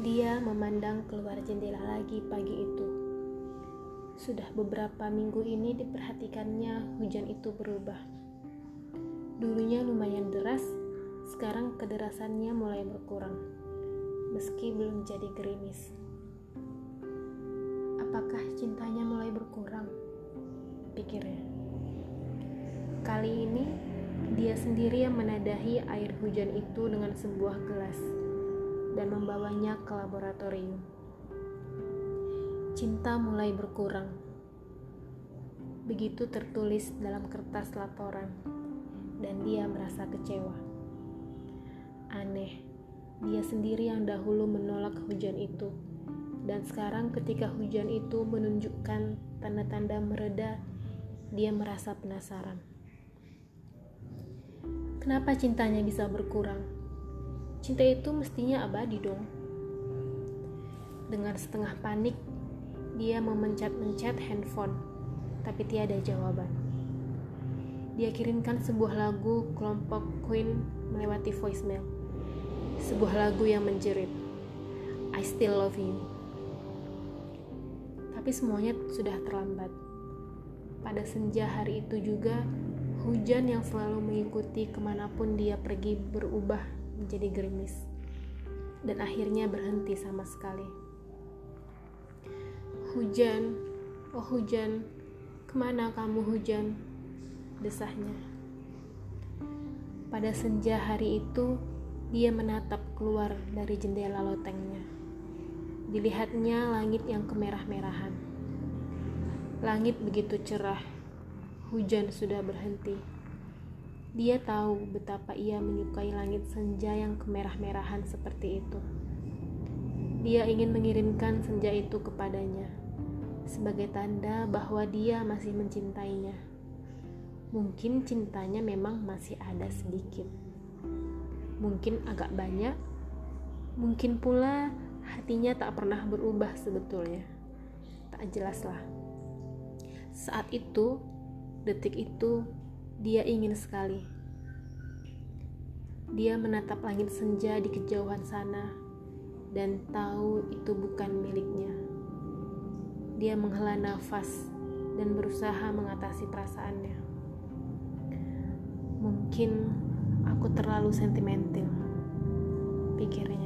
Dia memandang keluar jendela lagi pagi itu. Sudah beberapa minggu ini diperhatikannya hujan itu berubah. Dulunya lumayan deras, sekarang kederasannya mulai berkurang, meski belum jadi gerimis. Apakah cintanya mulai berkurang? Pikirnya. Kali ini, dia sendiri yang menadahi air hujan itu dengan sebuah gelas dan membawanya ke laboratorium. Cinta mulai berkurang. Begitu tertulis dalam kertas laporan, dan dia merasa kecewa. Aneh, dia sendiri yang dahulu menolak hujan itu, dan sekarang ketika hujan itu menunjukkan tanda-tanda mereda, dia merasa penasaran. Kenapa cintanya bisa berkurang? Cinta itu mestinya abadi dong. Dengan setengah panik, dia memencet-mencet handphone, tapi tiada jawaban. Dia kirimkan sebuah lagu kelompok Queen melewati voicemail. Sebuah lagu yang menjerit, I still love you. Tapi semuanya sudah terlambat. Pada senja hari itu juga, hujan yang selalu mengikuti ke mana pun dia pergi berubah menjadi gerimis dan akhirnya berhenti sama sekali. Hujan, oh hujan, ke mana kamu hujan? Desahnya. Pada senja hari itu, dia menatap keluar dari jendela lotengnya. Dilihatnya langit yang kemerah-merahan. Langit begitu cerah, hujan sudah berhenti dia tahu betapa ia menyukai langit senja yang kemerah-merahan seperti itu. Dia ingin mengirimkan senja itu kepadanya sebagai tanda bahwa dia masih mencintainya. Mungkin cintanya memang masih ada sedikit. Mungkin agak banyak. Mungkin pula hatinya tak pernah berubah sebetulnya. Tak jelaslah. Saat itu, detik itu, dia ingin sekali. Dia menatap langit senja di kejauhan sana dan tahu itu bukan miliknya. Dia menghela nafas dan berusaha mengatasi perasaannya. Mungkin aku terlalu sentimental, pikirnya.